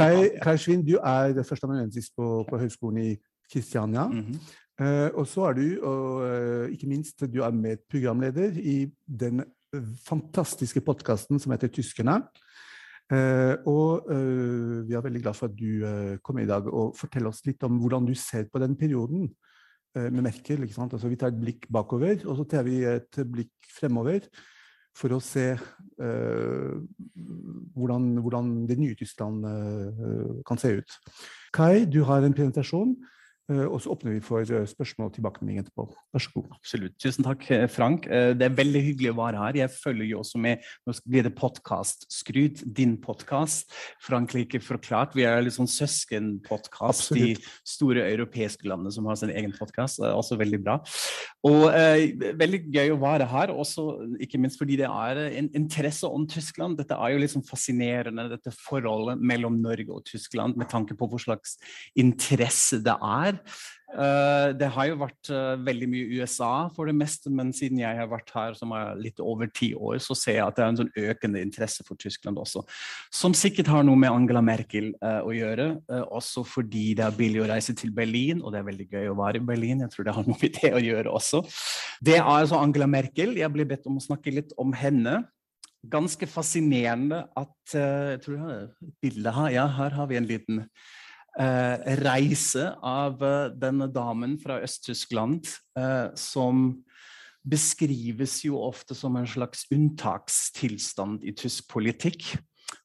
Kai, Kai Schwinn, du er førsteamanuensis på, på Høgskolen i Kristiania. Mm -hmm. uh, og så er du, og uh, ikke minst, du er medprogramleder i den fantastiske podkasten som heter Tyskerne. Uh, og vi er veldig glad for at du kom i dag og forteller oss litt om hvordan du ser på den perioden med Merkel. Altså, vi tar et blikk bakover, og så tar vi et blikk fremover for å se uh, hvordan, hvordan, det nye Tyskland uh, kan se ut. Kai, du har en presentasjon. Eh, og så åpner vi for eh, spørsmål og tilbakemelding etterpå. Vær så god. Absolutt. Tusen takk, eh, Frank. Det er veldig hyggelig å være her. Jeg følger jo også med Nå blir det podkast-skryt, din podkast. Frankrike forklart. Vi er litt sånn søskenpodkast De store europeiske landene som har sin egen podkast. Også veldig bra. Og eh, veldig gøy å være her, også ikke minst fordi det er en interesse om Tyskland. Dette er jo sånn fascinerende, dette forholdet mellom Norge og Tyskland, med tanke på hva slags interesse det er. Uh, det har jo vært uh, veldig mye USA for det meste, men siden jeg har vært her som er litt over ti år, så ser jeg at det er en sånn økende interesse for Tyskland også. Som sikkert har noe med Angela Merkel uh, å gjøre, også fordi det er billig å reise til Berlin, og det er veldig gøy å være i Berlin. Jeg tror det har noe med det å gjøre også. Det er altså Angela Merkel. Jeg blir bedt om å snakke litt om henne ganske fascinerende at Jeg tror jeg har et bilde her. Ja, her har vi en liten eh, reise av eh, denne damen fra Øst-Tyskland eh, som beskrives jo ofte som en slags unntakstilstand i tysk politikk.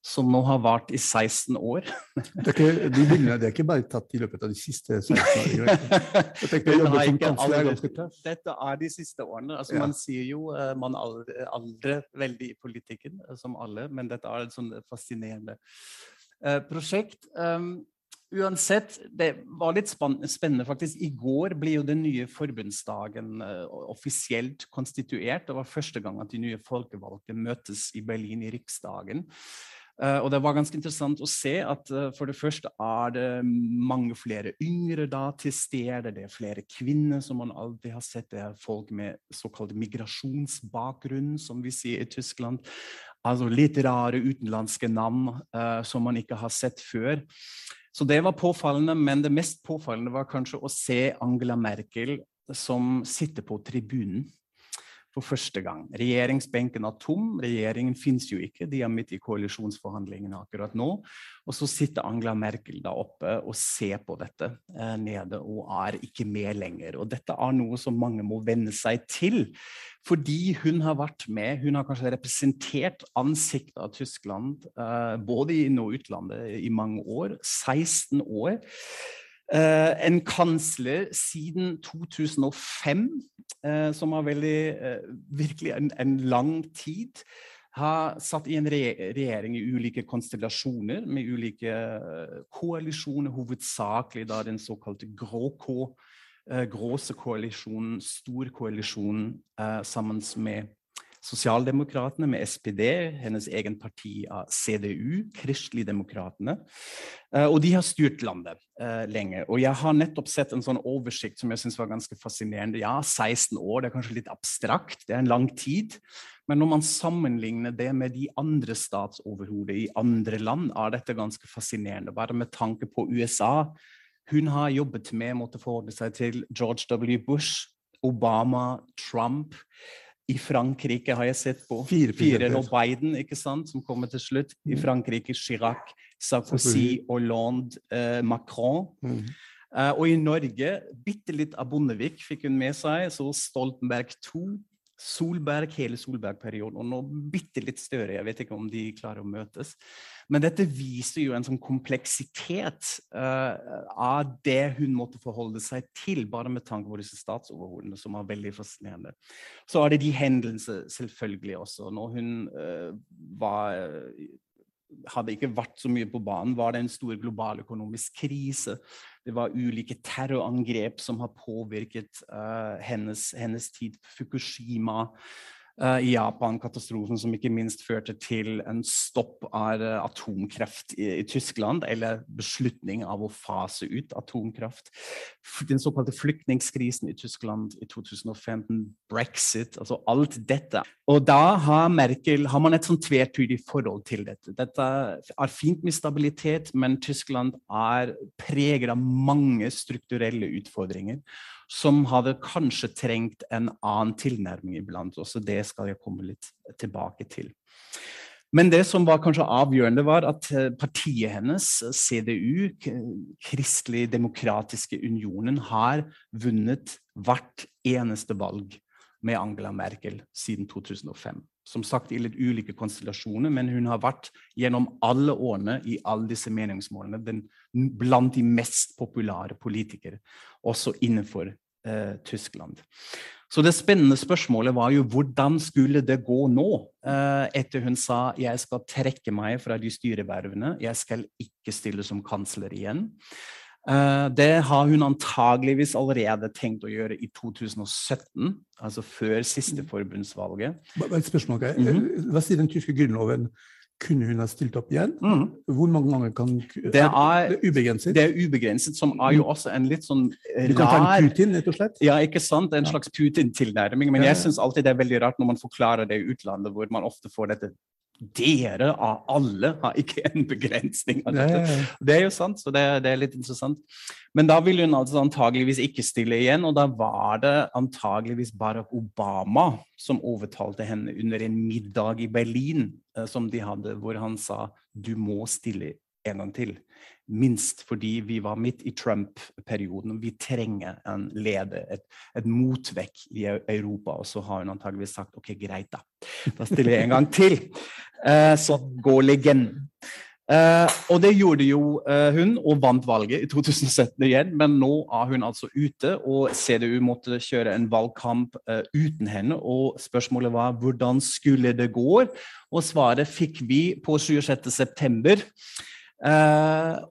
Som nå har vart i 16 år. det, er ikke, de bildene det er ikke bare tatt i løpet av de siste 16 årene? Dette er de siste årene. Altså, ja. Man sier jo man aldri, aldri veldig i politikken, som alle, men dette er et sånn fascinerende prosjekt. Um, Uansett, det var litt spennende faktisk. I går ble jo den nye forbundsdagen uh, offisielt konstituert. Det var første gang at de nye folkevalgte møtes i Berlin, i Riksdagen. Uh, og det var ganske interessant å se at uh, for det første er det mange flere yngre da til stede. Det er flere kvinner som man alltid har sett. Det er folk med såkalt migrasjonsbakgrunn, som vi sier i Tyskland. Altså litt rare utenlandske navn som man ikke har sett før. Så det var påfallende, men det mest påfallende var kanskje å se Angela Merkel som sitter på tribunen for første gang. Regjeringsbenken er tom, regjeringen fins jo ikke, de er midt i koalisjonsforhandlingene akkurat nå. Og så sitter Angela Merkel da oppe og ser på dette eh, nede og er ikke med lenger. Og dette er noe som mange må venne seg til, fordi hun har vært med, hun har kanskje representert ansiktet av Tyskland eh, både inn- og utlandet i mange år, 16 år. Uh, en kansler siden 2005, uh, som har veldig, uh, virkelig en, en, lang tid, har satt i en re regjering i ulike konstellasjoner, med ulike koalisjoner, hovedsakelig da den såkalte grå gråse koalisjonen, stor koalisjon sammen med Sosialdemokratene med SPD, hennes egen parti av CDU, Kristeligdemokratene. Uh, og de har styrt landet uh, lenge. Og jeg har nettopp sett en sånn oversikt som jeg syns var ganske fascinerende. Ja, 16 år, det er kanskje litt abstrakt, det er en lang tid. Men når man sammenligner det med de andre statsoverhodet i andre land, er dette ganske fascinerende. Bare med tanke på USA. Hun har jobbet med, måtte forholde seg til George W. Bush, Obama, Trump. I Frankrike har jeg sett på fire, fire og Biden, ikke sant, som kommer til slutt. I mm. Frankrike Chirac, Sarkozy, Hollande, eh, Macron. Mm. Uh, og i Norge, bitte litt av Bondevik fikk hun med seg. Så Stoltenberg 2, Solberg, hele Solberg-perioden, og nå bitte litt større. Jeg vet ikke om de klarer å møtes. Men dette viser jo en sånn kompleksitet uh, av det hun måtte forholde seg til, bare med tanke på disse statsoverhodene, som var veldig fascinerende. Så er det de hendelsene selvfølgelig også. Når hun uh, var hadde ikke vært så mye på banen, var det en stor global økonomisk krise. Det var ulike terrorangrep som har påvirket uh, hennes, hennes, tid. Fukushima. Uh, i Japan, katastrofen som ikke minst førte til en stopp av uh, atomkraft i, i, Tyskland, eller beslutning av å fase ut atomkraft. Den såkalte flyktningkrisen i Tyskland i 2015, brexit, altså alt dette. Og da har Merkel har man et sånn tvetydig forhold til dette. Dette er fint med stabilitet, men Tyskland er preget av mange strukturelle utfordringer som hadde kanskje trengt en annen tilnærming iblant. Også det skal jeg komme litt tilbake til. Men det som var kanskje avgjørende, var at eh, partiet hennes, CDU, Kristelig Demokratiske Unionen, har vunnet hvert eneste valg med Angela Merkel siden 2005. Som sagt i litt ulike konstellasjoner, men hun har vært gjennom alle årene i alle disse meningsmålene den, blant de mest populære politikere, også innenfor eh, Tyskland. Så det spennende spørsmålet var jo hvordan skulle det gå nå? Eh, etter hun sa jeg skal trekke meg fra de styrevervene, jeg skal ikke stille som kansler igjen. Uh, det har hun antageligvis allerede tenkt å gjøre i 2017, altså før siste mm. forbundsvalget. Et spørsmål, okay. mm -hmm. Hva sier den tyske grunnloven? Kunne hun ha stilt opp igjen? Mm. Hvor mange ganger kan det er, det er ubegrenset? Det er ubegrenset, som er jo mm. også en litt sånn rar Du kan ta en Putin, rett og slett? Ja, ikke sant? En slags Putin-tilnærming. Men jeg syns alltid det er veldig rart når man forklarer det i utlandet, hvor man ofte får dette dere av alle har ikke en begrensning av dette. Det, det er jo sant, så det, det, er litt interessant. Men da ville hun altså antageligvis ikke stille igjen, og da var det antageligvis Barack Obama som overtalte henne under en middag i Berlin eh, som de hadde, hvor han sa du må stille en gang til. Minst fordi vi var midt i Trump-perioden. Vi trenger en leder, et, et motvekk i Europa. Og så har hun antageligvis sagt ok, greit, da. Da stiller jeg en gang til. Eh, så går legenden. Eh, og det gjorde jo eh, hun, og vant valget i 2017 igjen. Men nå er hun altså ute, og CDU måtte kjøre en valgkamp eh, uten henne. Og spørsmålet var hvordan skulle det gå? Og svaret fikk vi på 26.9. Uh,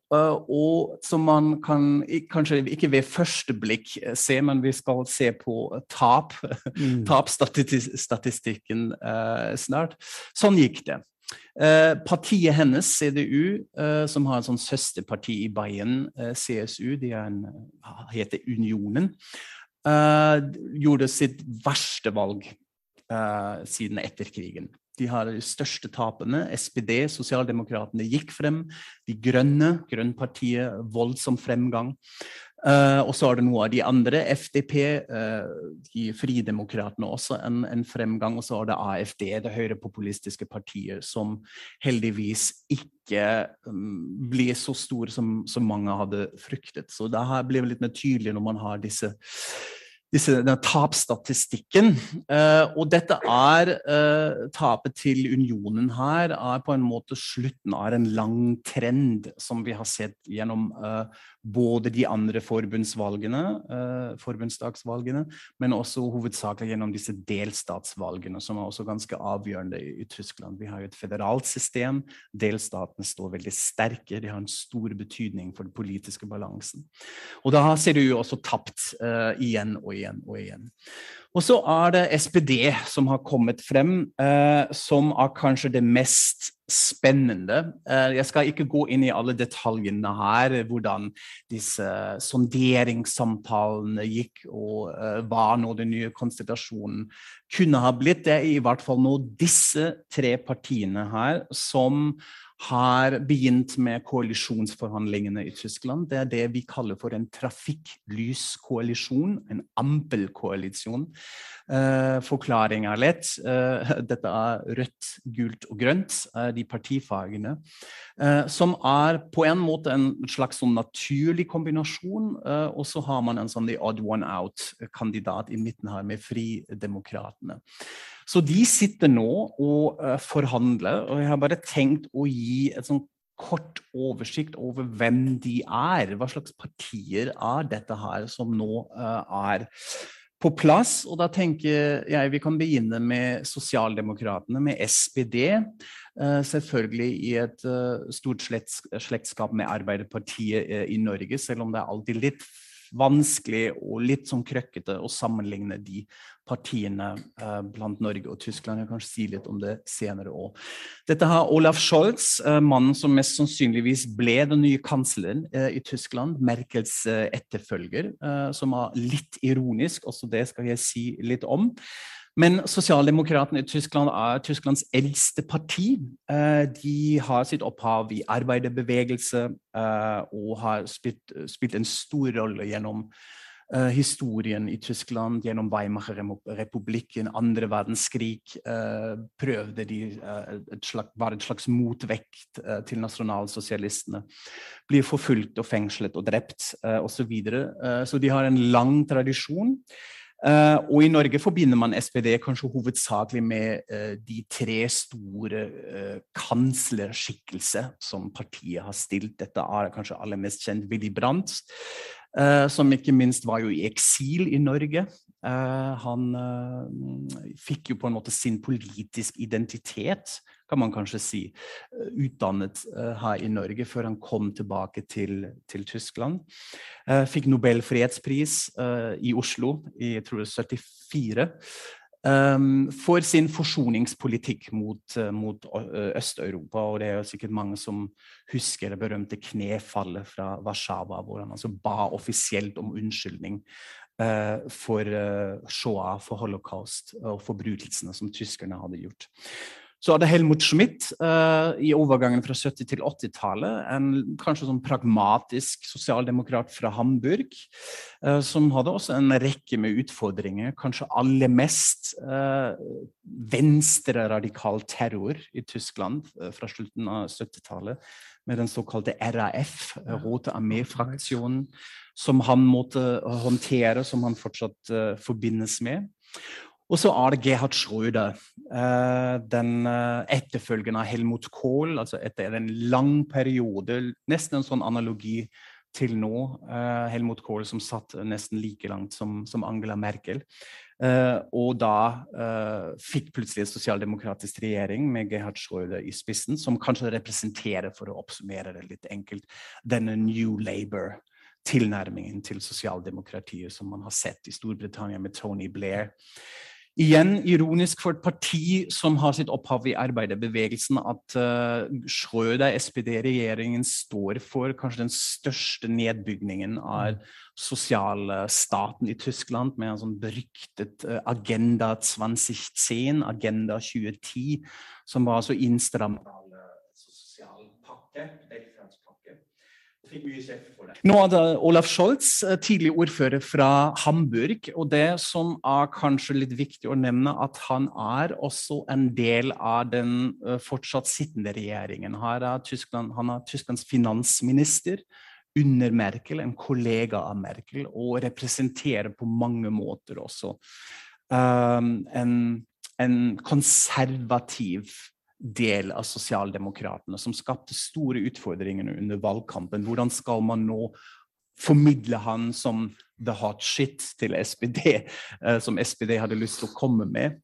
og som man kan kanskje ikke ved første blikk eh, se, men vi skal se på tap, mm. tapstatistikken uh, snart. Sånn gikk det. Uh, partiet hennes, CDU, som har en sånn søsterparti i Bayern, CSU, de en, heter Unionen, gjorde sitt verste valg siden etterkrigen. De har de største tapene. SPD, Sosialdemokratene, gikk frem. De Grønne, Grønnpartiet, voldsom fremgang. Uh, og så er det noe av de andre. FDP, uh, eh, de Fridemokratene også en, en, fremgang. Og så er det AFD, det høyrepopulistiske partiet, som heldigvis ikke um, blir så store som, som, mange hadde fryktet. Så det her blir litt mer tydelig når man har disse disse, denne tapsstatistikken. Uh, og dette er uh, Tapet til unionen her er på en måte slutten av en lang trend som vi har sett gjennom uh, både de andre forbundsvalgene, forbundsdagsvalgene, men også hovedsakelig gjennom disse delstatsvalgene, som er også ganske avgjørende i, i Tyskland. Vi har jo et federalt system. Delstatene står veldig sterke. De har en stor betydning for den politiske balansen. Og da ser du jo også tapt igjen og igjen og igjen. Og så er det SPD som har kommet frem, eh, som er kanskje det mest spennende. Eh, jeg skal ikke gå inn i alle detaljene her, hvordan disse sonderingssamtalene gikk, og eh, hva nå den nye konstellasjonen kunne ha blitt. Det er i hvert fall nå disse tre partiene her som har begynt med koalisjonsforhandlingene i Tyskland. Det er det vi kaller for en trafikklyskoalisjon, en ampelkoalisjon. Uh, Forklaring er lett. Uh, dette er rødt, gult og grønt, uh, de partifagene. som er på en måte en slags sånn naturlig kombinasjon. og så har man en sånn the odd one out-kandidat i midten her med Fridemokratene. Så de sitter nå og uh, forhandler, og jeg har bare tenkt å gi et sånn kort oversikt over hvem de er. Hva slags partier er dette her som nå uh, er på plass. Og da tenker jeg vi kan begynne med Sosialdemokratene, med SPD. Uh, selvfølgelig i et stort slektskap med Arbeiderpartiet i Norge, selv om det er alltid litt vanskelig og litt sånn krøkkete å sammenligne de partiene eh, blant Norge og Tyskland. Jeg kan kanskje si litt om det senere òg. Dette har Olaf Scholz, eh, mannen som mest sannsynligvis ble den nye kansleren eh, i Tyskland, Merkels eh, etterfølger, eh, som var litt ironisk, også det skal jeg si litt om. Men Sosialdemokratene i Tyskland er Tysklands eldste parti. Eh, de har sitt opphav i arbeiderbevegelse og har spilt, spilt en stor rolle gjennom Uh, historien i Tyskland gjennom Weimar-republikken, andre verdenskrig, prøvde de var en slags motvekt til nasjonalsosialistene. Blir forfulgt og fengslet og drept osv. Så, videre. så de har en lang tradisjon. Uh, og i Norge forbinder man SPD kanskje hovedsakelig med uh, de tre store uh, kanslerskikkelser som partiet har stilt. Dette er kanskje aller mest kjent Willy Brandt, som ikke minst var jo i eksil i Norge. Han fikk jo på en måte sin politisk identitet, kan man kanskje si, utdannet her i Norge før han kom tilbake til, til Tyskland. fikk Nobel fredspris i Oslo i jeg tror det 74. Um, for sin forsoningspolitikk mot, mot Øst-Europa. Og det er jo sikkert mange som husker det berømte knefallet fra Warszawa, hvor han altså ba offisielt om unnskyldning for Shoah, for holocaust og forbrytelsene som tyskerne hadde gjort. Så hadde Helmut Schmidt uh, i overgangen fra 70- til 80-tallet en kanskje sånn pragmatisk sosialdemokrat fra Hamburg, uh, som hadde også en rekke med utfordringer. Kanskje aller mest uh, venstre-radikal terror i Tyskland fra slutten av 70-tallet, med den såkalte RAF, Rote Armee-fraksjonen, som han måtte håndtere, som han fortsatt forbindes med. Og så er det Gerhard Schröder, eh, den eh, etterfølgende av Helmut Kohl. altså Etter en lang periode, nesten en sånn analogi til nå. Eh, Helmut Kohl som satt nesten like langt som, som Angela Merkel. og da fikk plutselig en sosialdemokratisk regjering med Gerhard Schröder i spissen, som kanskje representerer, for å oppsummere det litt enkelt, denne New Labour tilnærmingen til sosialdemokratiet som man har sett i Storbritannia med Tony Blair. Igjen ironisk for et parti som har sitt opphav i arbeiderbevegelsen, at uh, Schröder, SPD-regjeringen, står for kanskje den største nedbygningen av mm. sosialstaten i Tyskland, med en sånn beryktet uh, Agenda 2010, Agenda 2010, som var altså innstramma sosial pakke Nå er det Olaf Scholz, eh, tidlig ordfører fra Hamburg. Og det som er kanskje litt viktig å nevne, at han er også en del av den eh, fortsatt sittende regjeringen. Her er Tyskland, han er Tysklands finansminister under Merkel, en kollega av Merkel, og representerer på mange måter også um, en, en konservativ del av Sosialdemokratene, som skapte store utfordringer under valgkampen. Hvordan skal man nå formidle han som the hot shit til SPD, uh, eh, som SPD hadde lyst til å komme med?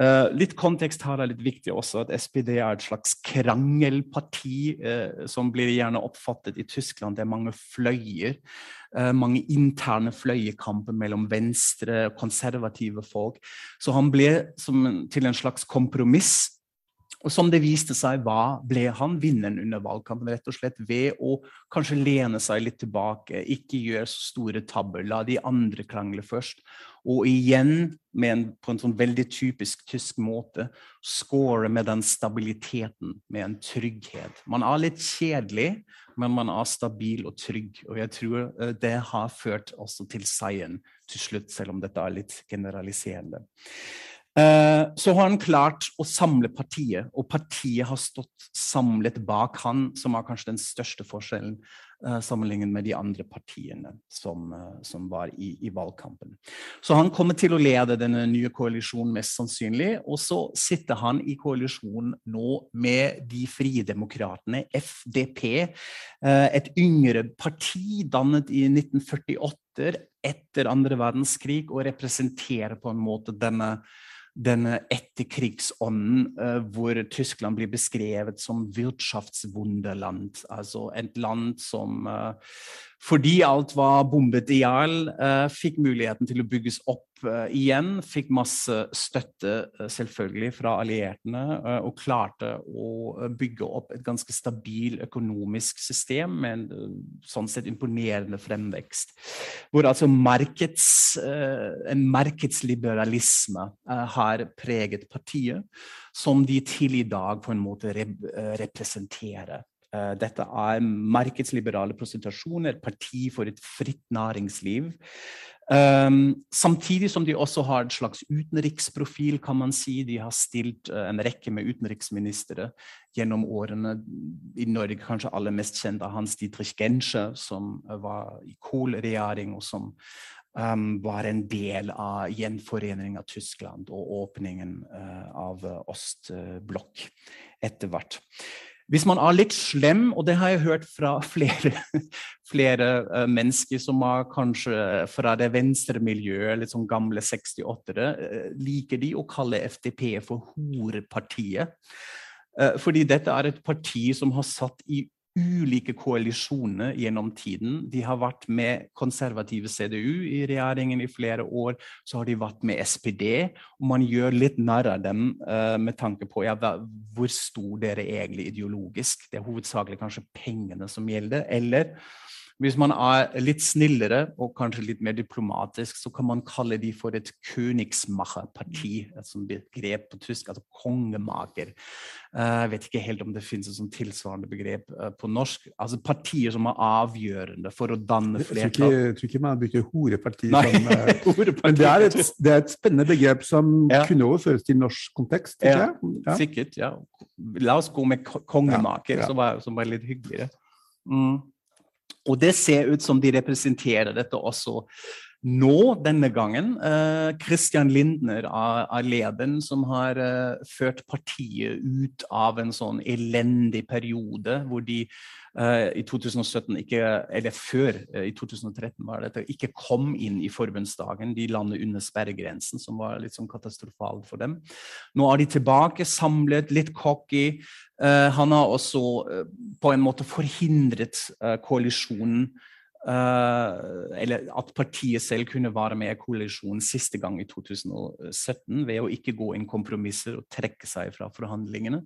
Uh, litt kontekst her er litt viktig også, at SPD er et slags krangelparti uh, som blir gjerne oppfattet i Tyskland. Det er mange fløyer, mange interne fløyekamper mellom venstre og konservative folk. Så han ble som, til en slags kompromiss og som det viste seg, hva ble han vinneren under valgkampen? Rett og slett ved å kanskje lene seg litt tilbake, ikke gjøre så store tabber, la de andre krangle først. Og igjen, en, på en sånn veldig typisk tysk måte, score med den stabiliteten, med en trygghet. Man er litt kjedelig, men man er stabil og trygg. Og jeg tror eh, det har ført også til seieren til slutt, selv om dette er litt generaliserende. Eh, så har han klart å samle partiet, og partiet har stått samlet bak han, som er kanskje den største forskjellen uh, sammenlignet med de andre partiene som, uh, som var i, i, valgkampen. Så han kommer til å lede denne nye koalisjonen mest sannsynlig, og så sitter han i koalisjon nå med de frie demokratene, FDP, et yngre parti dannet i 1948 etter andre verdenskrig, og representerer på en måte denne denne etterkrigsånden uh, hvor Tyskland blir beskrevet som Wirtschaftswunderland. Altså et land som uh, fordi alt var bombet i hjel, uh, fikk muligheten til å bygges opp uh, igjen. Fikk masse støtte, uh, selvfølgelig, fra alliertene, og klarte å bygge opp et ganske stabil økonomisk system med en sånn sett imponerende fremvekst. Hvor altså markeds, en markedsliberalisme har preget partiet, som de til i dag på en måte rep representerer. Eh, dette er markedsliberale presentasjoner, parti for et fritt næringsliv. Um, samtidig som de også har et slags utenriksprofil, kan man si. De har stilt uh, en rekke med utenriksministre gjennom årene. I Norge kanskje aller mest kjent av Hans Dietrich Genscher, som uh, var i Kohl-regjering, og som um, var en del av gjenforeningen av Tyskland og åpningen uh, av østblokk etter hvert. Hvis man er litt slem, og det har jeg hørt fra flere, flere uh, mennesker som er kanskje fra det venstre miljøet, litt sånn gamle 68-ere, uh, liker de å kalle FDP for horepartiet. Uh, fordi dette er et parti som har satt i ulike koalisjoner gjennom tiden. De har vært med konservative CDU i regjeringen i flere år. Så har de vært med SPD. Og man gjør litt narr av dem uh, med tanke på ja, hvor stor dere egentlig ideologisk. Det er hovedsakelig kanskje pengene som gjelder. Eller hvis man er litt snillere og kanskje litt mer diplomatisk, så kan man kalle de for et Königsmacher-parti, som begrep på tysk, altså kongemaker. Eh, jeg vet ikke helt om det finnes et sånt tilsvarende begrep eh, på norsk. Altså partier som er avgjørende for å danne flertall. Jeg tror ikke man bruker horeparti som eh, Men det er, et, det er, et, spennende begrep som ja. kunne overføres til norsk kontekst. Ja, ja, sikkert. ja. La oss gå med kongemaker, som var, som var litt hyggeligere. Mm. Og det ser ut som de representerer dette også nå, denne gangen. eh, Christian Lindner er, er lederen som har eh, ført partiet ut av en sånn elendig periode hvor de eh, i 2017 ikke, eller før i 2013 var det, ikke kom inn i forbundsdagen. De landet under sperregrensen, som var litt sånn katastrofalt for dem. Nå er de tilbake, samlet, litt cocky. han har også på en måte forhindret koalisjonen Uh, eller at partiet selv kunne være med i koalisjonen siste gang i 2017 ved å ikke gå inn kompromisser og trekke seg fra forhandlingene.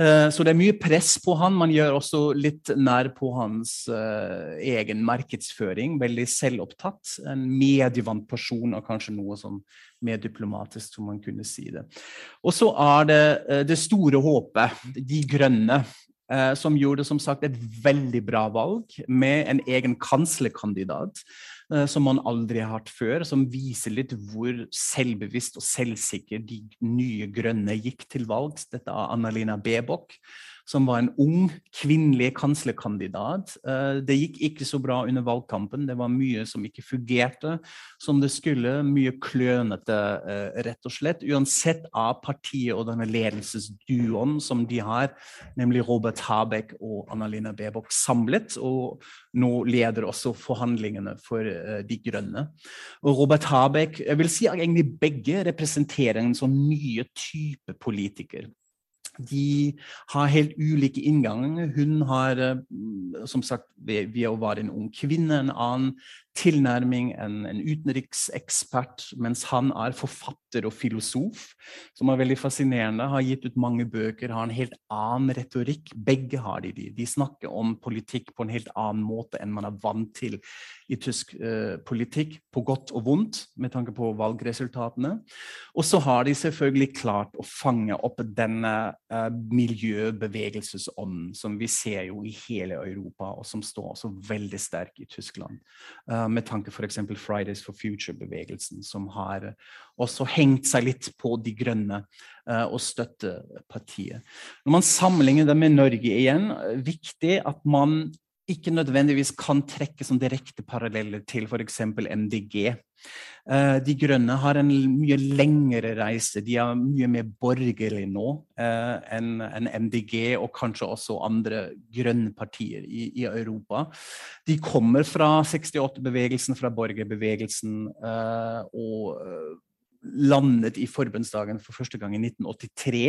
Uh, så det er mye press på han. Man gjør også litt nær på hans uh, egen markedsføring. Veldig selvopptatt. En medievant person og kanskje noe sånn mer diplomatisk, som man kunne si det. Og så er det det store håpet, De grønne. Eh, som gjorde som sagt et veldig bra valg, med en egen kanslerkandidat eh, som man aldri har hatt før, som viser litt hvor selvbevisst og selvsikker de nye grønne gikk til valg. Dette er Annalena Baebock som var en ung kvinnelig kanslerkandidat. Eh, det gikk ikke så bra under valgkampen. Det var mye som ikke fungerte som det skulle. Mye klønete, eh, rett og slett. Uansett av partiet og denne ledelsesduoen som de har, nemlig Robert Habeck og Annalena Bebok samlet. Og nå leder også forhandlingene for eh, De grønne. Og Robert Habeck, jeg vil si at egentlig begge representerer en sånn nye type politiker. De har helt ulike innganger. Hun har, eh, som sagt, ved å være en ung kvinne, en annen tilnærming, en, en utenriksekspert, mens han er forfatter og filosof, som er veldig fascinerende. Har gitt ut mange bøker, har en helt annen retorikk. Begge har de. De de snakker om politikk på en helt annen måte enn man er vant til i tysk uh, politikk, på godt og vondt, med tanke på valgresultatene. Og så har de selvfølgelig klart å fange opp denne uh, miljøbevegelsesånden som vi ser jo i hele Europa, og som står også veldig sterk i Tyskland. Uh, med tanke f.eks. Fridays for Future-bevegelsen, som har også hengt seg litt på De grønne uh, og støttepartiet. Når man sammenligner det med Norge igjen, viktig at man ikke nødvendigvis kan trekke som direkte paralleller til f.eks. MDG. Uh, de Grønne har en mye lengre reise. De er mye mer borgerlige nå uh, enn MDG og kanskje også andre grønne partier i, Europa. De kommer fra 68-bevegelsen, fra borgerbevegelsen, uh, og landet i forbundsdagen for første gang i 1983,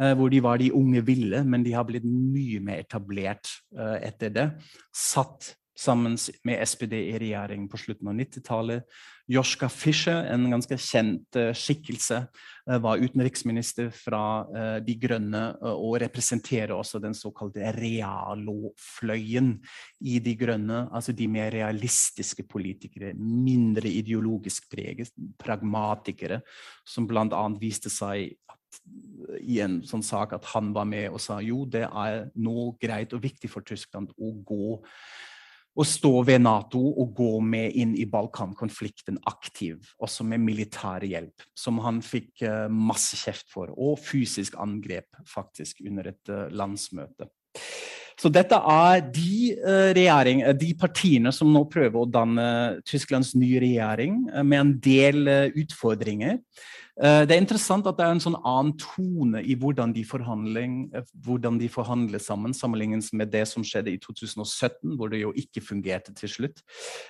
eh, hvor de var de unge ville, men de har blitt mye mer etablert eh, etter det. Satt sammen med SPD i regjering på slutten av 90-tallet. Joschka Fischer, en ganske kjent uh, skikkelse, uh, var utenriksminister fra uh, De grønne og representerer også den såkalte realofløyen i De grønne. Altså de mer realistiske politikere, mindre ideologisk preget, pragmatikere, som bl.a. viste seg i en sånn sak at han var med og sa jo, det er nå greit og viktig for Tyskland å gå å stå ved Nato og gå med inn i Balkankonflikten aktiv, også med militær hjelp, som han fikk uh, masse kjeft for, og fysisk angrep faktisk under et uh, landsmøte. Så dette er de, uh, regjering, de, partiene som nå prøver å danne Tysklands nye regjering, med en del utfordringer. Eh, det er interessant at det er en sånn annen tone i hvordan de, eh, hvordan de forhandler sammen, sammenlignet med det som skjedde i 2017, hvor det jo ikke fungerte til slutt.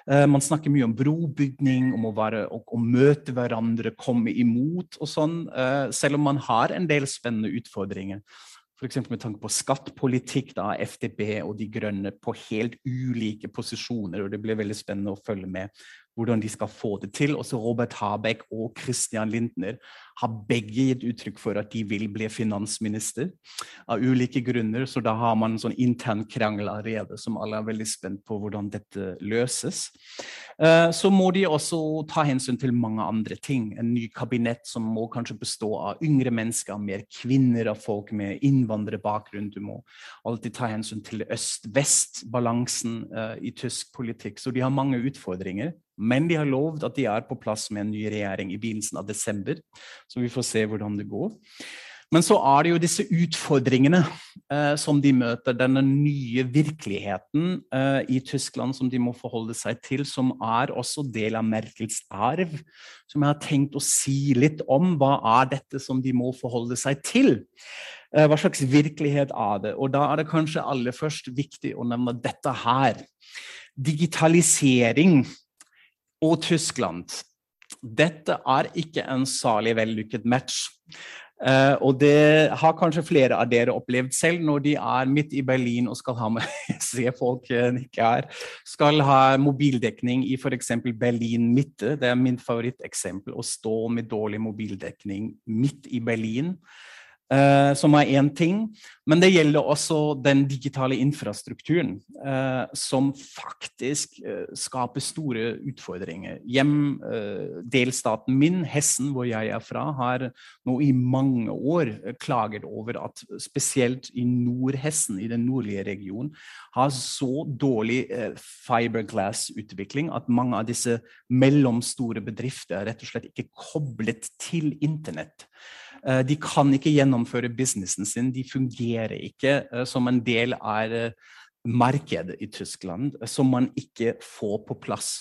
Eh, man snakker mye om brobygning, om å, være, å møte hverandre, komme imot og sånn, selv om man har en del spennende utfordringer. F.eks. med tanke på skattpolitikk, da FDB og De grønne på helt ulike posisjoner. og Det blir veldig spennende å følge med hvordan de skal få det til. Også Robert Habeck og Christian Lindner har begge gitt uttrykk for at de vil bli finansminister av ulike grunner. Så da har man en sånn intern krangel allerede som alle er veldig spent på hvordan dette løses. Eh, så må de også ta hensyn til mange andre ting. En ny kabinett som må kanskje bestå av yngre mennesker, mer kvinner av folk med innvandrerbakgrunn. Du må alltid ta hensyn til øst-vest-balansen eh, i tysk politikk. Så de har mange utfordringer. Men de har lovd at de er på plass med en ny regjering i begynnelsen av desember. Så vi får se hvordan det går. Men så er det jo disse utfordringene eh, som de møter, denne nye virkeligheten eh, i Tyskland som de må forholde seg til, som er også del av Merkels arv. Som jeg har tenkt å si litt om. Hva er dette som de må forholde seg til? Eh, hva slags virkelighet er det? Og da er det kanskje aller først viktig å nevne dette her. Digitalisering og Tyskland. Dette er ikke en salig vellykket match. Uh, og det har kanskje flere av dere opplevd selv når de er midt i Berlin og skal ha med se folk ikke er, skal ha mobildekning i f.eks. Berlin midte. Det er min favoritteksempel. Å stå med dårlig mobildekning midt i Berlin. Uh, som er én ting. Men det gjelder også den digitale infrastrukturen, uh, som faktisk uh, skaper store utfordringer. Hjem, delstaten min, Hessen, hvor jeg er fra, har nå i mange år klaget over at spesielt i Nordhessen, i den nordlige regionen, har så dårlig fiberglass-utvikling at mange av disse mellomstore bedrifter er rett og slett ikke koblet til internett. Eh, de kan ikke gjennomføre businessen sin, de fungerer ikke eh, som en del av eh, markedet i Tyskland, som man ikke får på plass.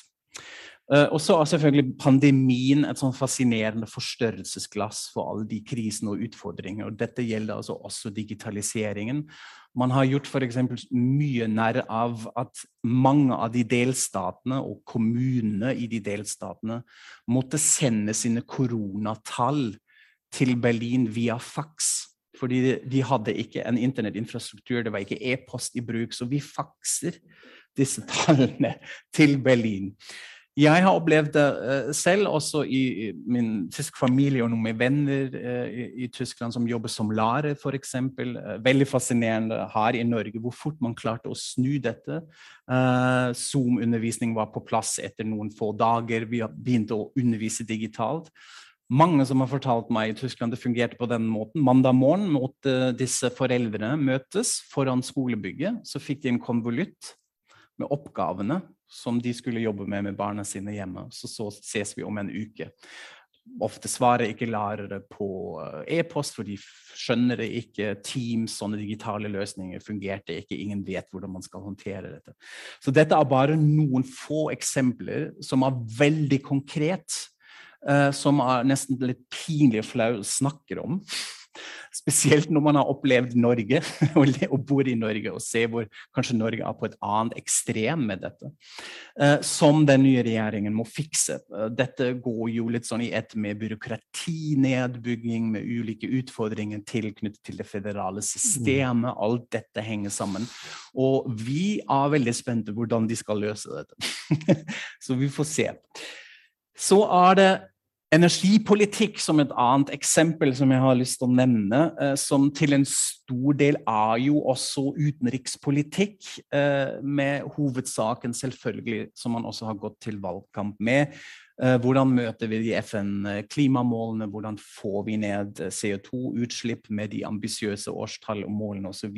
Og så er selvfølgelig pandemien et sånn fascinerende forstørrelsesglass for alle de krisene og utfordringer. og Dette gjelder altså også digitaliseringen. Man har gjort f.eks. mye nær av at mange av de delstatene og kommunene i de delstatene måtte sende sine koronatall til Berlin via fax. Fordi de hadde ikke en internettinfrastruktur, det var ikke e-post i bruk. Så vi fakser disse tallene til Berlin. Jeg har opplevd det uh, selv, også i, min tysk familie og noen venner uh, i, Tyskland som jobber som lærer, f.eks. Uh, veldig fascinerende her i Norge hvor fort man klarte å snu dette. Zoom-undervisning var på plass etter noen få dager. Vi begynte å undervise digitalt mange som har fortalt meg i Tyskland det fungerte på den måten. Mandag morgen måtte disse foreldrene møtes foran skolebygget. Så fikk de en konvolutt med oppgavene som de skulle jobbe med med barna sine hjemme. Så, så ses vi om en uke. Ofte svarer ikke lærere på eh, e-post, for de skjønner det ikke. Teams, sånne digitale løsninger fungerte ikke. Ingen vet hvordan man skal håndtere dette. Så dette er bare noen få eksempler som er veldig konkret uh, som er nesten litt pinlig flau snakker om. Spesielt når man har opplevd Norge og bor i Norge og ser hvor kanskje Norge er på et annet ekstrem med dette. Uh, som den nye regjeringen må fikse. Uh, dette går jo litt sånn i ett med byråkratinedbygging, med ulike utfordringer tilknyttet til det federale systemet. Alt dette henger sammen. Og vi er veldig spente på hvordan de skal løse dette. Så vi får se. Så er det energipolitikk som et annet eksempel som jeg har lyst til å nevne, eh, som til en stor del er jo også utenrikspolitikk, eh, med hovedsaken selvfølgelig, som man også har gått til valgkamp med. Eh, hvordan møter vi de FN-klimamålene, hvordan får vi ned CO2-utslipp med de ambisiøse årstall og målene osv.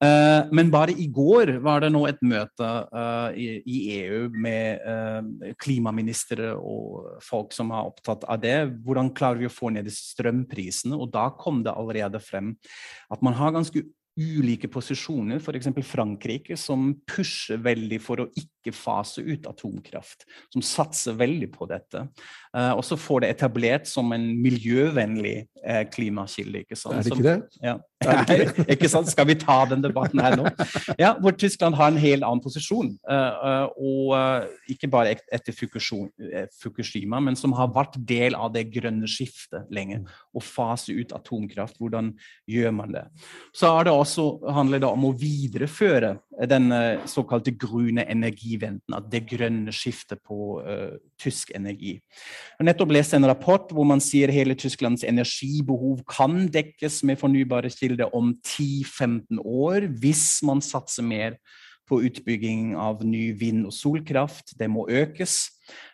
Men bare i går var det nå et møte i, EU med klimaministre og folk som er opptatt av det. Hvordan klarer vi å få ned strømprisene? Og da kom det allerede frem at man har ganske ulike posisjoner, f.eks. Frankrike, som pusher veldig for å ikke fase ut atomkraft. Som satser veldig på dette. Uh, og så får det etablert som en miljøvennlig uh, klimakilde. ikke sant? Er det ikke det? Ja. Nei, ikke sant? Skal vi ta den debatten her nå? Ja, Hvor Tyskland har en helt annen posisjon. Uh, og ikke bare etter Fukushima, men som har vært del av det grønne skiftet lenge. Å fase ut atomkraft, hvordan gjør man det? Så det også, handler det om å videreføre den såkalte grønne energiventen. At det grønne skiftet på uh, tysk energi. Jeg har nettopp lest en rapport hvor man sier hele Tysklands energibehov kan dekkes med fornybare kilder om 10-15 år hvis man satser mer på utbygging av ny vind- og solkraft. Det må økes.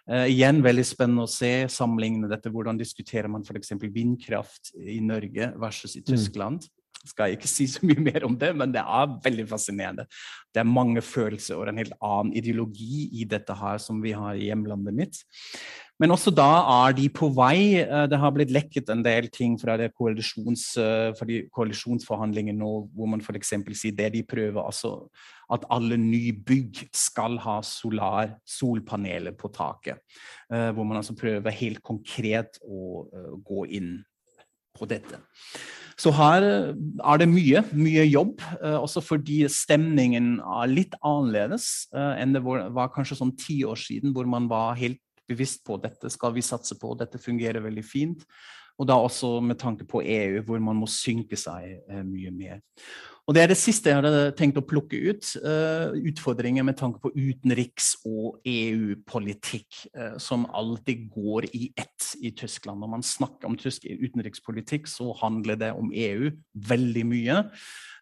Uh, igjen veldig spennende å se sammenligne dette. Hvordan diskuterer man f.eks. vindkraft i Norge versus i mm. Tyskland? Mm. Skal jeg ikke si så mye mer om det, men det er veldig fascinerende. Det er mange følelser og en helt annen ideologi i dette her som vi har i hjemlandet mitt. Men også da er de på vei. Eh, det har blitt lekket en del ting fra, koalisjons, eh, fra de koalisjonsforhandlingene nå, hvor man f.eks. sier det de prøver, altså at alle nybygg skal ha solar, solpaneler på taket. Eh, hvor man altså prøver helt konkret å gå inn på dette. Så her er det mye, mye jobb, også fordi stemningen er litt annerledes enn det var kanskje sånn ti år siden, hvor man var helt bevisst på dette skal vi satse på, dette fungerer veldig fint. Og da også med tanke på EU, hvor man må synke seg eh, mye mer. Og Det er det siste jeg hadde tenkt å plukke ut. Uh, utfordringer med tanke på utenriks- og EU-politikk, uh, som alltid går i ett i Tyskland. Når man snakker om tysk utenrikspolitikk, så handler det om EU veldig mye.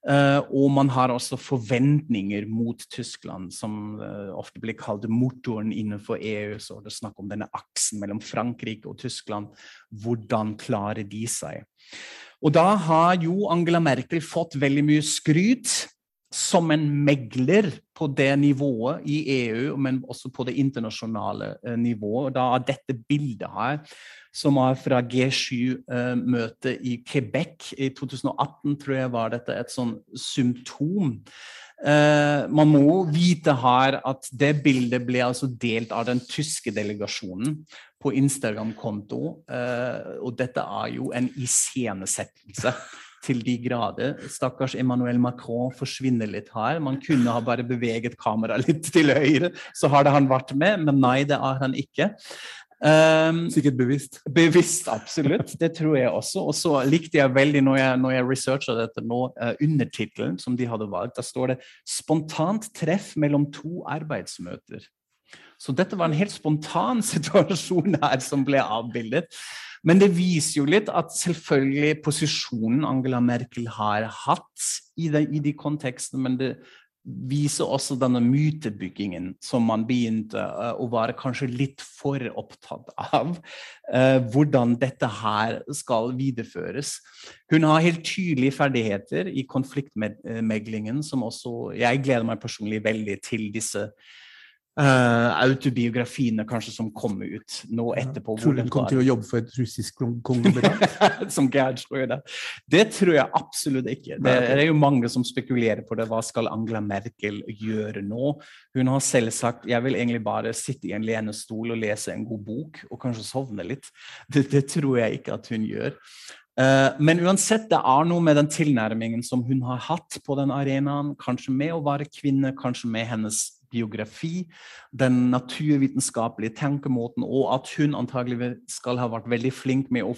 Uh, og man har også forventninger mot Tyskland, som uh, ofte blir kalt motoren innenfor EU. Så det er snakk om denne aksen mellom Frankrike og Tyskland. Hvordan klarer de seg? Og da har jo Angela Merkel fått veldig mye skryt som en megler på det nivået i EU, men også på det internasjonale uh, nivået. Da dette bildet her som er fra G7-møtet eh, i Quebec i 2018, tror jeg var dette et sånn symptom. Uh, man må vite her at det bildet ble altså delt av den tyske delegasjonen på Instagram-konto. Uh, og dette er jo en iscenesettelse til de grader. Stakkars Emmanuel Macron forsvinner litt her. Man kunne ha bare beveget kameraet litt til høyre, så hadde han vært med, men nei, det har han ikke. Um, Sikkert bevisst. Bevisst, absolutt. Det tror jeg også. Og så likte jeg veldig, når jeg, når jeg researcha dette nå, uh, undertittelen som de hadde valgt. Da står det 'Spontant treff mellom to arbeidsmøter'. Så dette var en helt spontan situasjon her som ble avbildet. Men det viser jo litt at selvfølgelig posisjonen Angela Merkel har hatt i de, i de kontekstene, men det viser også denne mytebyggingen som man begynte uh, å være kanskje litt for opptatt av. Uh, hvordan dette her skal videreføres. Hun har helt tydelige ferdigheter i konfliktmeglingen, som også Jeg gleder meg personlig veldig til disse Uh, autobiografiene kanskje som kommer ut nå etterpå. Tror du hun kom til å jobbe for et russisk kongebedrag? som Gerd Schrøder. Det tror jeg absolutt ikke. Det er jo mange som spekulerer på det. Hva skal Angela Merkel gjøre nå? Hun har selv sagt jeg vil egentlig bare sitte i en lenestol og lese en god bok og kanskje sovne litt. Det, det tror jeg ikke at hun gjør. Uh, men uansett, det er noe med den tilnærmingen som hun har hatt på den arenaen, kanskje med å være kvinne, kanskje med hennes biografi, den naturvitenskapelige tenkemåten, og at hun antagelig skal ha vært veldig flink med å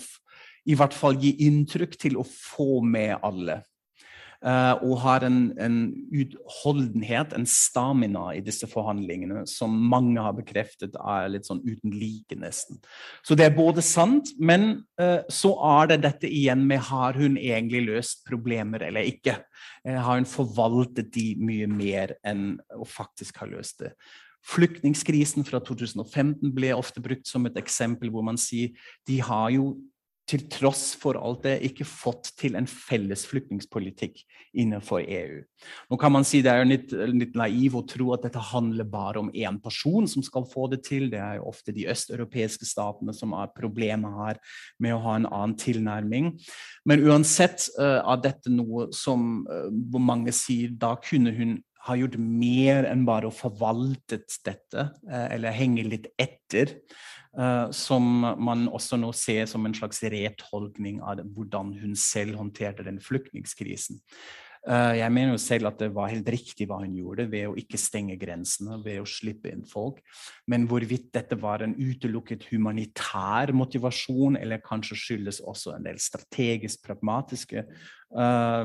i hvert fall gi inntrykk til å få med alle. Uh, og har en, en, utholdenhet, en stamina, i disse forhandlingene som mange har bekreftet er litt sånn uten like, nesten. Så det er både sant, men uh, så er det dette igjen med har hun egentlig løst problemer eller ikke? Uh, har hun forvaltet de mye mer enn å faktisk ha løst det? Flyktningkrisen fra 2015 ble ofte brukt som et eksempel hvor man sier de har jo til tross for alt det, ikke fått til en felles flyktningpolitikk innenfor EU. Nå kan man si Det er litt, litt naiv å tro at dette handler bare om én person som skal få det til. Det er jo ofte de østeuropeiske statene som har problemet her med å ha en annen tilnærming. Men uansett uh, er dette noe som uh, mange sier da kunne hun ha gjort mer enn bare å forvaltet dette, uh, eller henge litt etter. Uh, som man også nå ser som en slags retolkning av hvordan hun selv håndterte den flyktningkrisen. Uh, jeg mener jo selv at det var helt riktig hva hun gjorde ved å ikke stenge grensene, ved å slippe inn folk. Men hvorvidt dette var en utelukket humanitær motivasjon, eller kanskje skyldes også en del strategisk pragmatiske uh,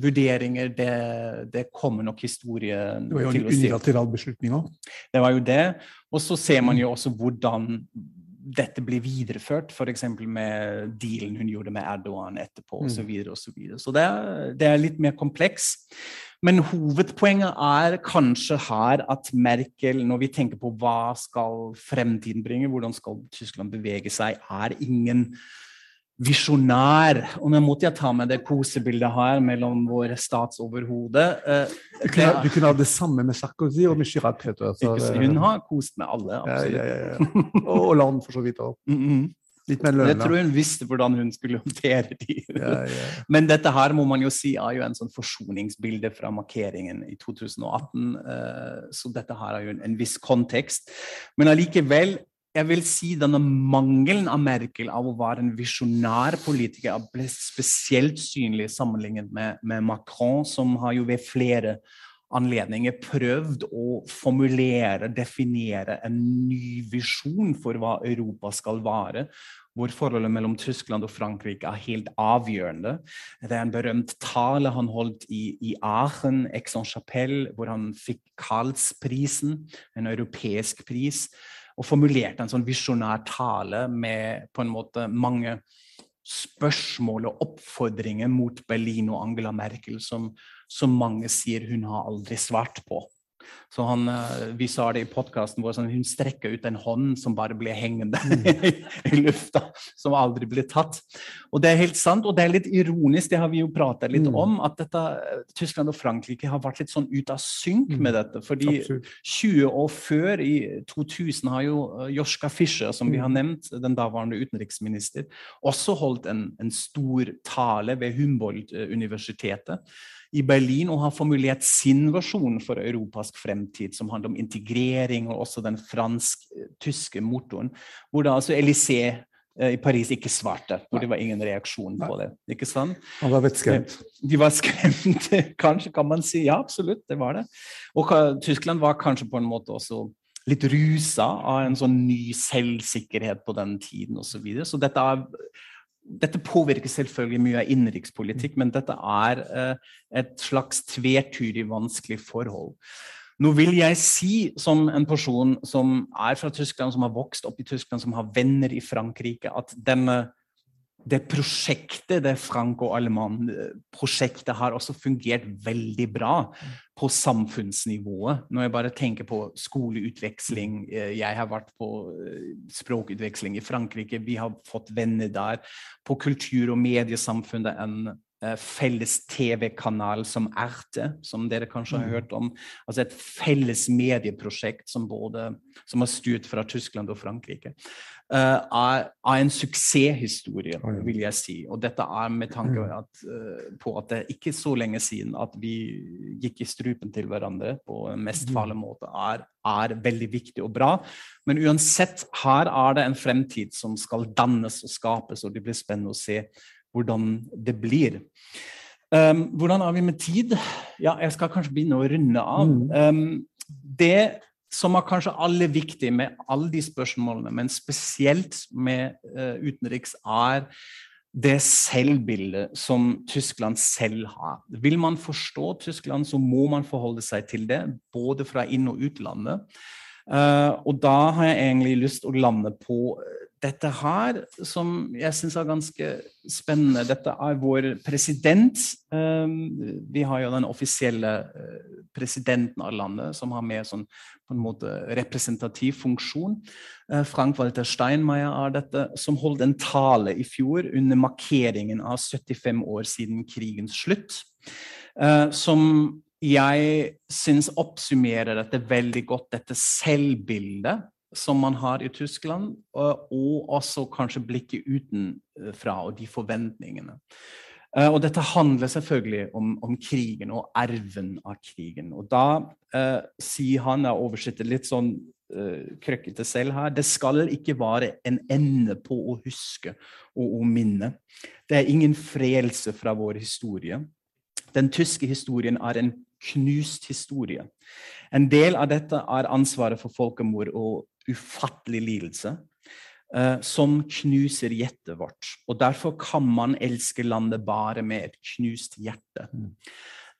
vurderinger, det, det, kommer nok historien til å si. Det var jo en unilateral beslutning òg. Det var jo det. Og så ser man jo også hvordan dette blir videreført, f.eks. med dealen hun gjorde med Erdogan etterpå osv. Så, mm. videre, og så, videre. så det er, det er litt mer kompleks. Men hovedpoenget er kanskje her at Merkel, når vi tenker på hva skal fremtiden bringe, hvordan skal Tyskland bevege seg, er ingen visjonær. Og nå måtte jeg ta med det kosebildet her mellom våre statsoverhode. Uh, du, du kunne ha det samme med Sarkozy og med Chirag Altså, hun har kost med alle, absolutt. Ja, ja, ja, og, land, for så vidt òg. Mm. Litt mer lønna. Jeg tror hun visste hvordan hun skulle håndtere de. Men dette her må man jo si er jo en sånn forsoningsbilde fra markeringen i 2018. Eh, så dette her er jo en, en viss kontekst. Men allikevel jeg vil si denne mangelen av Merkel av å være en visjonær politiker ble spesielt synlig sammenlignet med, med, Macron, som har jo ved flere anledninger prøvd å formulere, definere en ny visjon for hva Europa skal være. Hvor forholdet mellom Tyskland og Frankrike er helt avgjørende. Det er en berømt tale han holdt i, i Aachen, Aix-en-Chapelle, hvor han fikk Karlsprisen, en europeisk pris og formulerte en sånn visjonær tale med på en måte mange spørsmål og oppfordringer mot Berlin og Angela Merkel som, som mange sier hun har aldri svart på. Så han, eh, Vi sa det i podkasten vår, sånn, hun strekker ut en hånd som bare blir hengende mm. i lufta, som aldri blir tatt. Og Det er helt sant, og det er litt ironisk, det har vi jo pratet litt mm. om, at dette, Tyskland og Frankrike har vært litt sånn ut av synk mm. med dette. fordi Absolutt. 20 år før, i 2000, har jo eh, Joschka Fischer, som vi har nevnt, den daværende utenriksminister, også holdt en, en stor tale ved Humboldt-universitetet i Berlin og har formulert sin versjon for europask fremtid, som handler om integrering og også den fransk-tyske motoren. Hvor da altså Élysée eh, i Paris ikke svarte, hvor det var ingen reaksjon på det. ikke sant? Han var vettskremt. Eh, de var skremt, kanskje, kan man si. Ja, absolutt, det var det. Og Tyskland var kanskje på en måte også litt rusa av en sånn ny selvsikkerhet på den tiden osv. Så, videre. så dette er dette påvirker selvfølgelig mye av innenrikspolitikk, men dette er eh, et slags tvetydig vanskelig forhold. Nå vil jeg si, som en person som er fra Tyskland, som har vokst opp i Tyskland, som har venner i Frankrike, at denne det prosjektet, det franco-alemann prosjektet har også fungert veldig bra på samfunnsnivået. Når jeg bare tenker på skoleutveksling eh, Jeg har vært på eh, språkutveksling i Frankrike. Vi har fått venner der. På kultur- og mediesamfunnet felles TV-kanal som Erte, som dere kanskje har mm. hørt om. Altså et felles medieprosjekt som, både, som har styrt fra Tyskland og Frankrike uh, er, er, en suksesshistorie, vil jeg si. Og dette er med tanke mm. at, uh, på at det ikke så lenge siden at vi gikk i strupen til hverandre på en mest mm. farlig måte, er, er, veldig viktig og bra. Men uansett, her er det en fremtid som skal dannes og skapes, og det blir spennende å se hvordan det blir. Um, hvordan er vi med tid? Ja, jeg skal kanskje begynne å runde av. Um, det som er kanskje aller viktig med alle de spørsmålene, men spesielt med uh, utenriks, er det selvbildet som Tyskland selv har. Vil man forstå Tyskland, så må man forholde seg til det, både fra inn- og utlandet. Uh, og da har jeg egentlig lyst å lande på dette her, som jeg syns er ganske spennende Dette er vår president. Ehm, vi har jo den offisielle eh, presidenten av landet, som har mer sånn på en måte representativ funksjon. Eh, Frank-Walter Steinmeier er dette, som holdt en tale i fjor under markeringen av 75 år siden krigens slutt. Eh, som jeg syns oppsummerer dette veldig godt, dette selvbildet som man har i Tyskland, og, også kanskje blikket utenfra og de forventningene. Uh, og dette handler selvfølgelig om, om, krigen og arven av krigen. Og da uh, sier han, jeg oversetter litt sånn uh, krøkkete selv her, det skal ikke være en ende på å huske og å minne. Det er ingen frelse fra vår historie. Den tyske historien er en knust historie. En del av dette er ansvaret for folkemord og ufattelig lidelse uh, som knuser hjertet vårt. Og derfor kan man elske landet bare med et knust hjerte.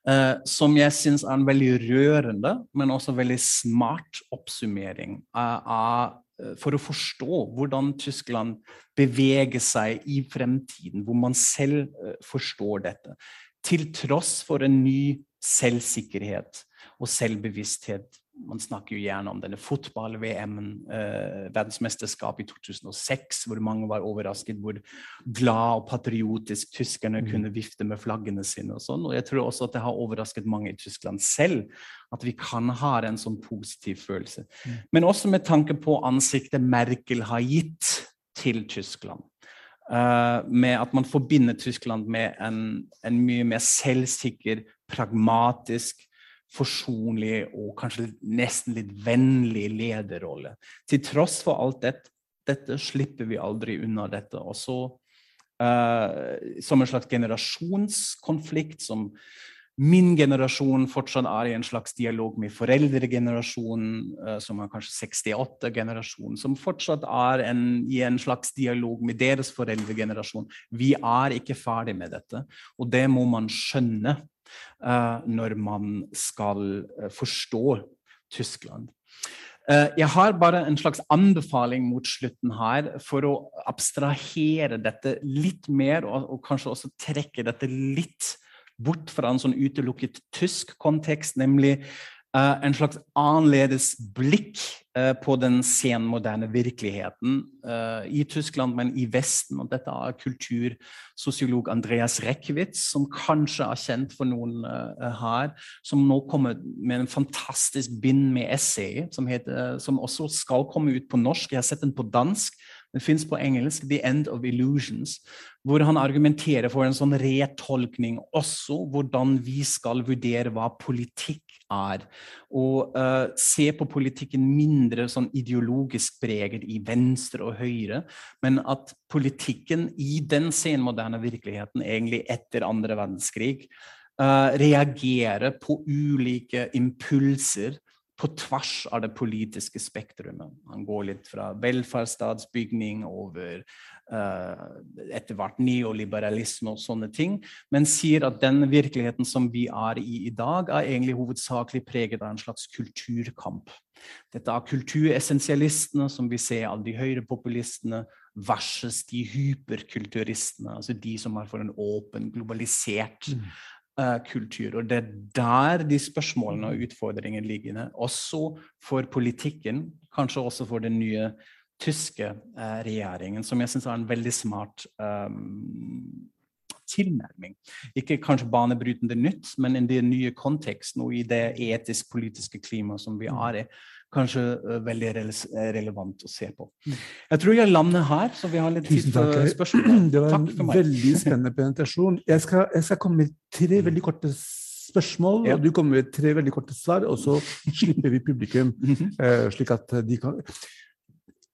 Uh, som jeg syns er en veldig rørende, men også veldig smart oppsummering av for å forstå hvordan Tyskland beveger seg i fremtiden, hvor man selv forstår dette. Til tross for en ny selvsikkerhet og selvbevissthet man snakker jo gjerne om denne fotball-VM-en, eh, verdensmesterskapet i 2006, hvor mange var overrasket hvor glad og patriotisk tyskerne mm. kunne vifte med flaggene sine. Og sånn. Og jeg tror også at det har overrasket mange i Tyskland selv at vi kan ha en sånn positiv følelse. Mm. Men også med tanke på ansiktet Merkel har gitt til Tyskland. Uh, med at man forbinder Tyskland med en, en mye mer selvsikker, pragmatisk, forsonlig og kanskje nesten litt vennlig lederrolle. Til tross for alt dette, dette slipper vi aldri unna dette. Og så uh, som en slags generasjonskonflikt som min generasjon fortsatt er i en slags dialog med foreldregenerasjonen, uh, som er kanskje 68-generasjonen, som fortsatt er en, i en slags dialog med deres foreldregenerasjon. Vi er ikke ferdig med dette, og det må man skjønne. Eh, når man skal eh, forstå Tyskland. Eh, jeg har bare en slags anbefaling mot slutten her for å abstrahere dette litt mer, og, og kanskje også trekke dette litt bort fra en sånn utelukket tysk kontekst, nemlig en slags annerledes blikk uh, på den senmoderne virkeligheten uh, i Tyskland, men i Vesten. Og dette er kultursosiolog Andreas Reckwitz, som kanskje er kjent for noen her, som nå kommer med en fantastisk bind med essay, som, heter, som også skal komme ut på norsk. Jeg har sett den på dansk. Den fins på engelsk, 'The End of Illusions', hvor han argumenterer for en sånn retolkning også, hvordan vi skal vurdere hva politikk er. Og uh, se på politikken mindre sånn ideologisk preget i venstre og høyre, men at politikken i den senmoderne virkeligheten, egentlig etter andre verdenskrig, uh, reagerer på ulike impulser på tvers av det politiske spektrumet. Han går litt fra velferdsstatsbygning over uh, etter hvert neoliberalisme og sånne ting, men sier at den virkeligheten som vi er i i dag, er egentlig hovedsakelig preget av en slags kulturkamp. Dette er kulturessensialistene, som vi ser av de høyrepopulistene, versus de hyperkulturistene, altså de som er for en åpen, globalisert kultur. Og det er der de spørsmålene og utfordringene ligger. Også for politikken, kanskje også for den nye tyske uh, regjeringen, som jeg syns er en veldig smart um, tilnærming. Ikke kanskje banebrytende nytt, men i den nye konteksten og i det etisk-politiske klimaet som vi mm. er i kanskje uh, veldig rele relevant å se på. Mm. Jeg tror jeg lander her, så vi har litt tid for spørsmål. Det var en veldig spennende presentasjon. Jeg skal, jeg skal komme med tre mm. veldig korte spørsmål, og du kommer med tre veldig korte svar, og så slipper vi publikum, uh, slik at de kan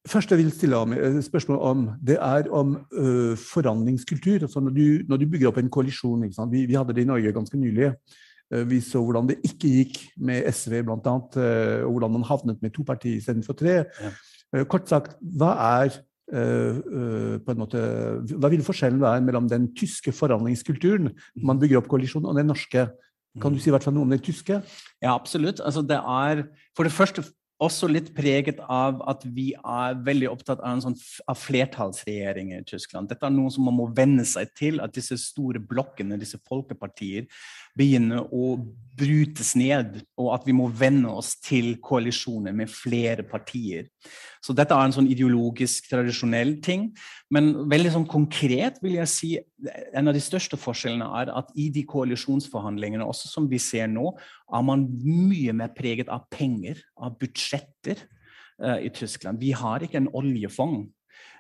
Først jeg vil stille om, spørsmål om, det er om ø, forandringskultur. Altså når, du, når, du, bygger opp en koalisjon vi, vi, hadde det i Norge ganske nylig. Uh, vi så hvordan det ikke gikk med SV, bl.a., uh, og hvordan man havnet med to partier istedenfor tre. Ja. Uh, kort sagt, hva er på en måte, Hva vil forskjellen være mellom den tyske forhandlingskulturen man bygger opp koalisjonen, og den norske? Kan du si i hvert fall noe om den tyske? Ja, absolutt. Altså, det er for det første også litt preget av at vi er veldig opptatt av en sånn av flertallsregjering i Tyskland. Dette er noe som man må venne seg til, at disse store blokkene, disse folkepartier, begynner å brutes ned, og at vi må venne oss til koalisjoner med flere partier. Så dette er en sånn ideologisk, tradisjonell ting. Men veldig sånn konkret vil jeg si en av de største forskjellene er at i de koalisjonsforhandlingene, også som vi ser nå, er man mye mer preget av penger, av budsjetter uh, i Tyskland. Vi har ikke en oljefond.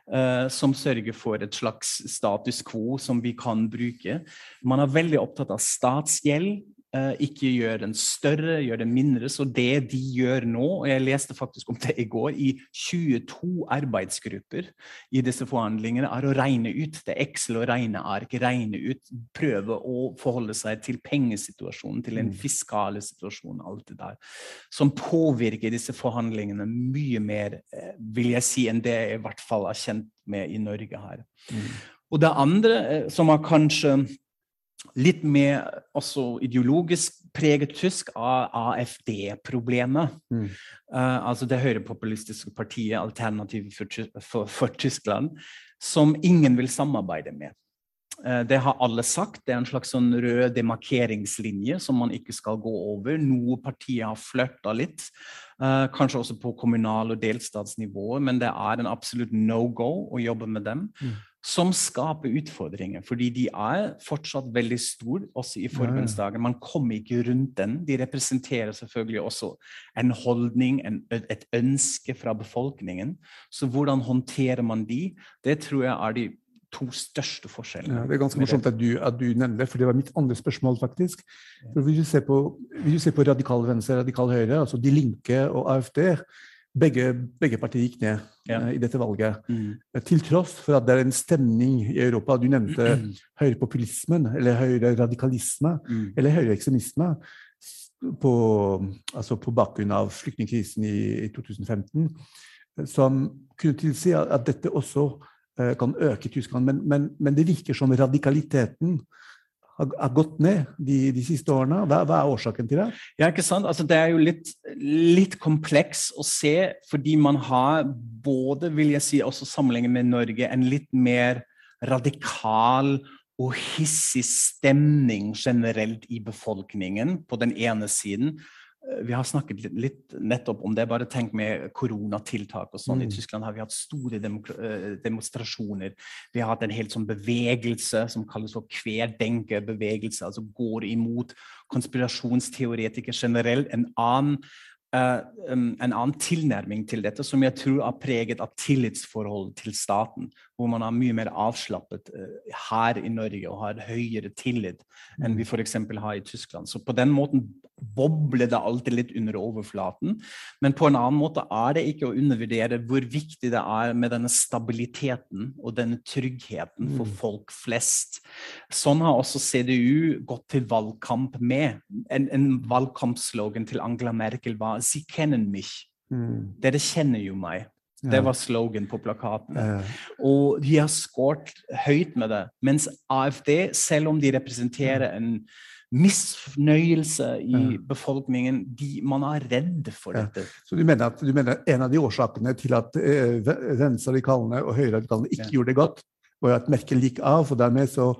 Uh, som sørger for et slags status quo som vi kan bruke. Man er veldig opptatt av statsgjeld, Eh, ikke gjør den større, gjør den mindre. Så det de gjør nå, og jeg leste faktisk om det i går, i 22 arbeidsgrupper i disse forhandlingene, er å regne ut. Det er Excel og regneark. Regne ut, prøve å forholde seg til pengesituasjonen, til den mm. fiskale situasjonen, alt det der. Som påvirker disse forhandlingene mye mer, eh, vil jeg si, enn det jeg i hvert fall er kjent med i Norge her. Mm. Og det andre, eh, som er kanskje litt mer også ideologisk preget tysk av AFD-problemet. Mm. Uh, altså det høyrepopulistiske partiet Alternativ for, for, for, Tyskland, som ingen vil samarbeide med. Uh, det har alle sagt. Det er en slags sånn rød demarkeringslinje som man ikke skal gå over. Noe partier har flørta litt, uh, kanskje også på kommunal- og delstatsnivå, men det er en absolutt no go å jobbe med dem. Mm som skaper utfordringer. Fordi de er fortsatt veldig store, også i forbundsdagen. Man kommer ikke rundt den. De representerer selvfølgelig også en holdning, en, et ønske fra befolkningen. Så hvordan håndterer man de? Det tror jeg er de to største forskjellene. Ja, det er ganske morsomt at du, at du nevner det, for det var mitt andre spørsmål, faktisk. For hvis du ser på, hvis du ser på radikal venstre, radikal høyre, altså De Linke og AFD, begge, begge, partier gikk ned ja. uh, i dette valget. Mm. Uh, til tross for at det er en stemning i Europa Du nevnte mm. høyrepopulismen, eller høyreradikalisme, mm. eller høyreekstremisme. På, altså på bakgrunn av flyktningkrisen i, i, 2015, som kunne tilsi at, at dette også uh, kan øke Tyskland. Men, men, men, det virker som radikaliteten har, gått ned de, de siste årene. Hva, hva, er årsaken til det? Ja, ikke sant? Altså, det er jo litt, litt kompleks å se, fordi man har både, vil jeg si, også sammenlignet med Norge, en litt mer radikal og hissig stemning generelt i befolkningen på den ene siden. Vi har snakket litt, litt, nettopp om det. Bare tenk med koronatiltak og sånn. Mm. I Tyskland har vi hatt store eh, demonstrasjoner. Vi har hatt en helt sånn bevegelse som kalles for kverdenke-bevegelse, altså går imot konspirasjonsteoretikere generelt. En annen Uh, en annen tilnærming til dette, som jeg tror er preget av tillitsforhold til staten. Hvor man er mye mer avslappet uh, her i Norge og har høyere tillit enn vi mm. f.eks. har i Tyskland. Så på den måten bobler det alltid litt under overflaten. Men på en annen måte er det ikke å undervurdere hvor viktig det er med denne stabiliteten og denne tryggheten for mm. folk flest. Sånn har også CDU gått til valgkamp med. En, en valgkampslogan til Angela Merkel var 'Sie kennen mich'. Mm. Dere kjenner jo meg. Det var slogan på plakaten. Og de har skåret høyt med det. Mens AFD, selv om de representerer en misfornøyelse i befolkningen. De, man er redd for dette. Så du mener at du mener en av de årsakene til at eh, venstreradikalene og høyreradikalene ikke gjorde det godt, var at Merkel gikk av, for dermed så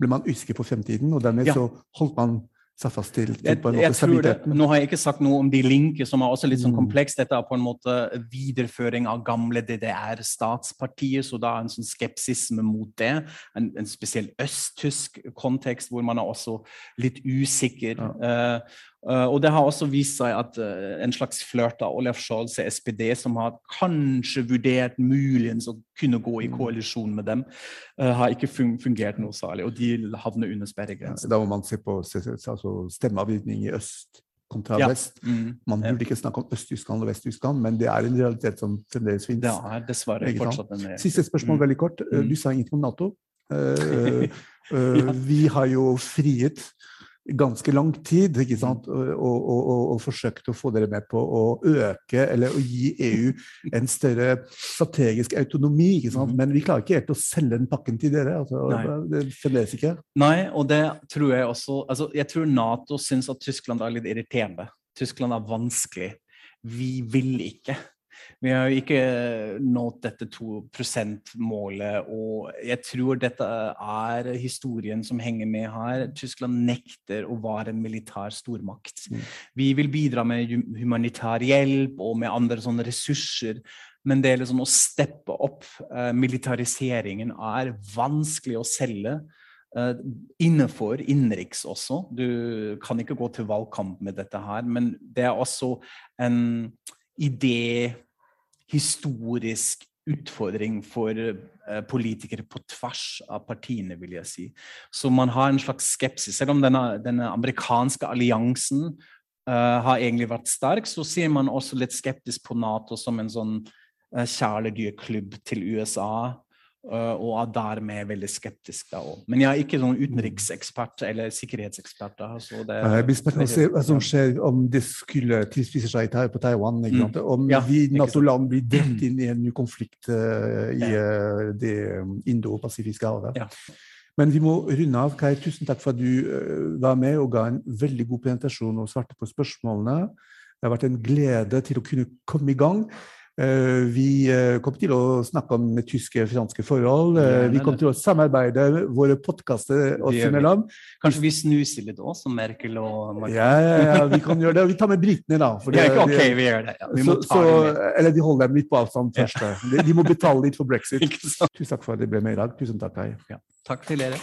ble man usikker på fremtiden, og dermed så holdt man seg fast til, til på en måte stabiliteten. Nå har jeg ikke sagt noe om de linker, som er også litt sånn kompleks. komplekst. Dette er på en måte videreføring av gamle DDR-statspartier, så da er en sånn skepsisme mot det. En, en spesiell østtysk kontekst hvor man er også litt usikker. Ja. Uh, Uh, og det har også vist seg at uh, en slags flørt av Olaf Scholz og SPD, som har kanskje vurdert muligens å kunne gå i mm. koalisjon med dem, uh, har ikke fungert noe særlig. Og de havner under sperregrensen. Ja, da må man se på altså, stemmeavgivning i øst kontra ja. vest. Mm. Man burde ikke snakke om Øst-Tyskland og Vest-Tyskland, men det er en realitet som fremdeles finnes. Det er dessverre fortsatt en realitet. Siste spørsmål, mm. veldig kort. Du sa ingenting om Nato. Uh, vi har jo frihet ganske lang tid ikke sant? Mm. Og, og, og, og, forsøkt å få dere med på å øke eller å gi EU en større strategisk autonomi. ikke sant? Mm. Men vi klarer ikke helt å selge den pakken til dere. altså det fremdeles ikke. Nei, og det tror jeg også altså Jeg tror Nato syns at Tyskland er litt irriterende. Tyskland er vanskelig. Vi vil ikke. Vi har jo ikke nådd dette 2 %-målet, og jeg tror dette er historien som henger med her. Tyskland nekter å være en militær stormakt. Mm. Vi vil bidra med humanitær hjelp og med andre sånne ressurser. Men det er liksom å steppe opp uh, militariseringen er vanskelig å selge. Uh, innenfor innenriks også. Du kan ikke gå til valgkamp med dette her, men det er også en idé historisk utfordring for uh, politikere på tvers av partiene, vil jeg si. Så man har en slags skepsis. Selv om denne, denne amerikanske alliansen uh, har egentlig vært sterk, så ser man også litt skeptisk på Nato som en sånn uh, kjæledyrklubb til USA. Uh, og er dermed veldig skeptisk da også. Men jeg er ikke noen utenriksekspert eller sikkerhetsekspert. Da, så det er blir spennende å se hva som skjer om det skulle tilspisse seg på Taiwan. Mm. Om ja, vi Nato-land blir delt inn i en ny konflikt uh, i uh, det indo-pacifiske havet. Ja. Men vi må runde av. Kai, tusen takk for at du var med og ga en veldig god presentasjon og svarte på spørsmålene. Det har vært en glede til å kunne komme i gang. Eh, vi eh, kommer til å snakke om tyske og franske forhold. Eh, vi kommer til å samarbeide våre podkaster oss imellom. Kanskje vi snuser litt òg, som Merkel og Macron? Ja, ja, ja, vi kan gjøre det. Vi tar med britene, da. Det, ja, ok, vi gjør det. Vi så, så, eller de holder dem litt på avstand først. De, de, må betale litt for brexit. Tusen takk for at dere ble med i dag. Tusen takk, Kai. Takk til dere.